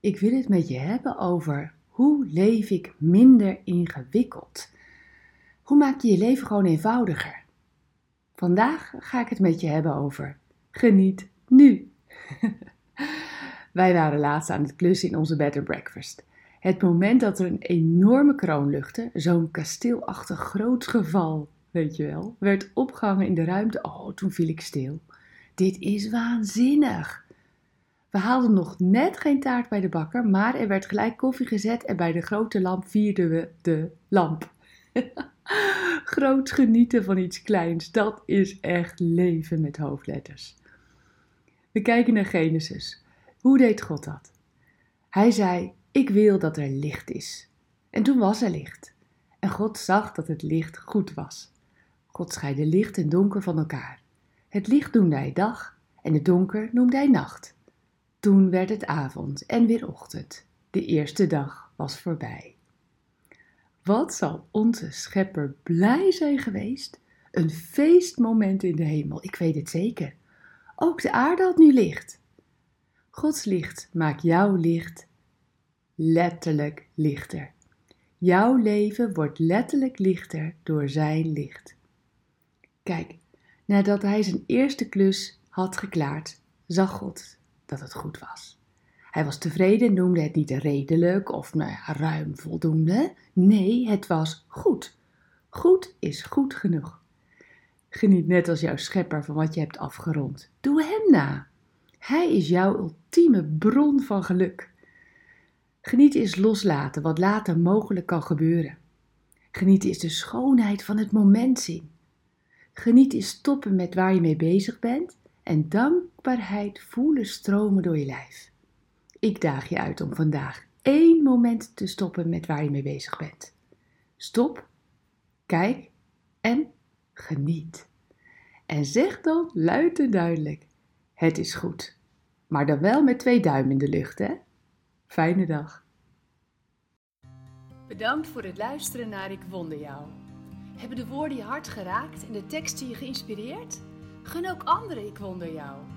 Ik wil het met je hebben over hoe leef ik minder ingewikkeld. Hoe maak je je leven gewoon eenvoudiger? Vandaag ga ik het met je hebben over geniet nu. Wij waren laatst aan het klussen in onze and breakfast. Het moment dat er een enorme kroon luchtte, zo'n kasteelachtig groot geval, weet je wel, werd opgehangen in de ruimte. Oh, toen viel ik stil. Dit is waanzinnig. We haalden nog net geen taart bij de bakker, maar er werd gelijk koffie gezet en bij de grote lamp vierden we de lamp. Groot genieten van iets kleins, dat is echt leven met hoofdletters. We kijken naar Genesis. Hoe deed God dat? Hij zei: Ik wil dat er licht is. En toen was er licht. En God zag dat het licht goed was. God scheidde licht en donker van elkaar. Het licht noemde hij dag en het donker noemde hij nacht. Toen werd het avond en weer ochtend. De eerste dag was voorbij. Wat zal onze schepper blij zijn geweest? Een feestmoment in de hemel, ik weet het zeker. Ook de aarde had nu licht. Gods licht maakt jouw licht letterlijk lichter. Jouw leven wordt letterlijk lichter door zijn licht. Kijk, nadat hij zijn eerste klus had geklaard, zag God dat het goed was. Hij was tevreden en noemde het niet redelijk of nou ruim voldoende. Nee, het was goed. Goed is goed genoeg. Geniet net als jouw schepper van wat je hebt afgerond. Doe hem na. Hij is jouw ultieme bron van geluk. Genieten is loslaten wat later mogelijk kan gebeuren. Genieten is de schoonheid van het moment zien. Genieten is stoppen met waar je mee bezig bent en dankbaarheid voelen stromen door je lijf. Ik daag je uit om vandaag één moment te stoppen met waar je mee bezig bent. Stop, kijk en geniet. En zeg dan luid en duidelijk: Het is goed. Maar dan wel met twee duimen in de lucht, hè? Fijne dag. Bedankt voor het luisteren naar Ik Wonder Jou. Hebben de woorden je hart geraakt en de teksten je geïnspireerd? Gun ook anderen Ik Wonder Jou.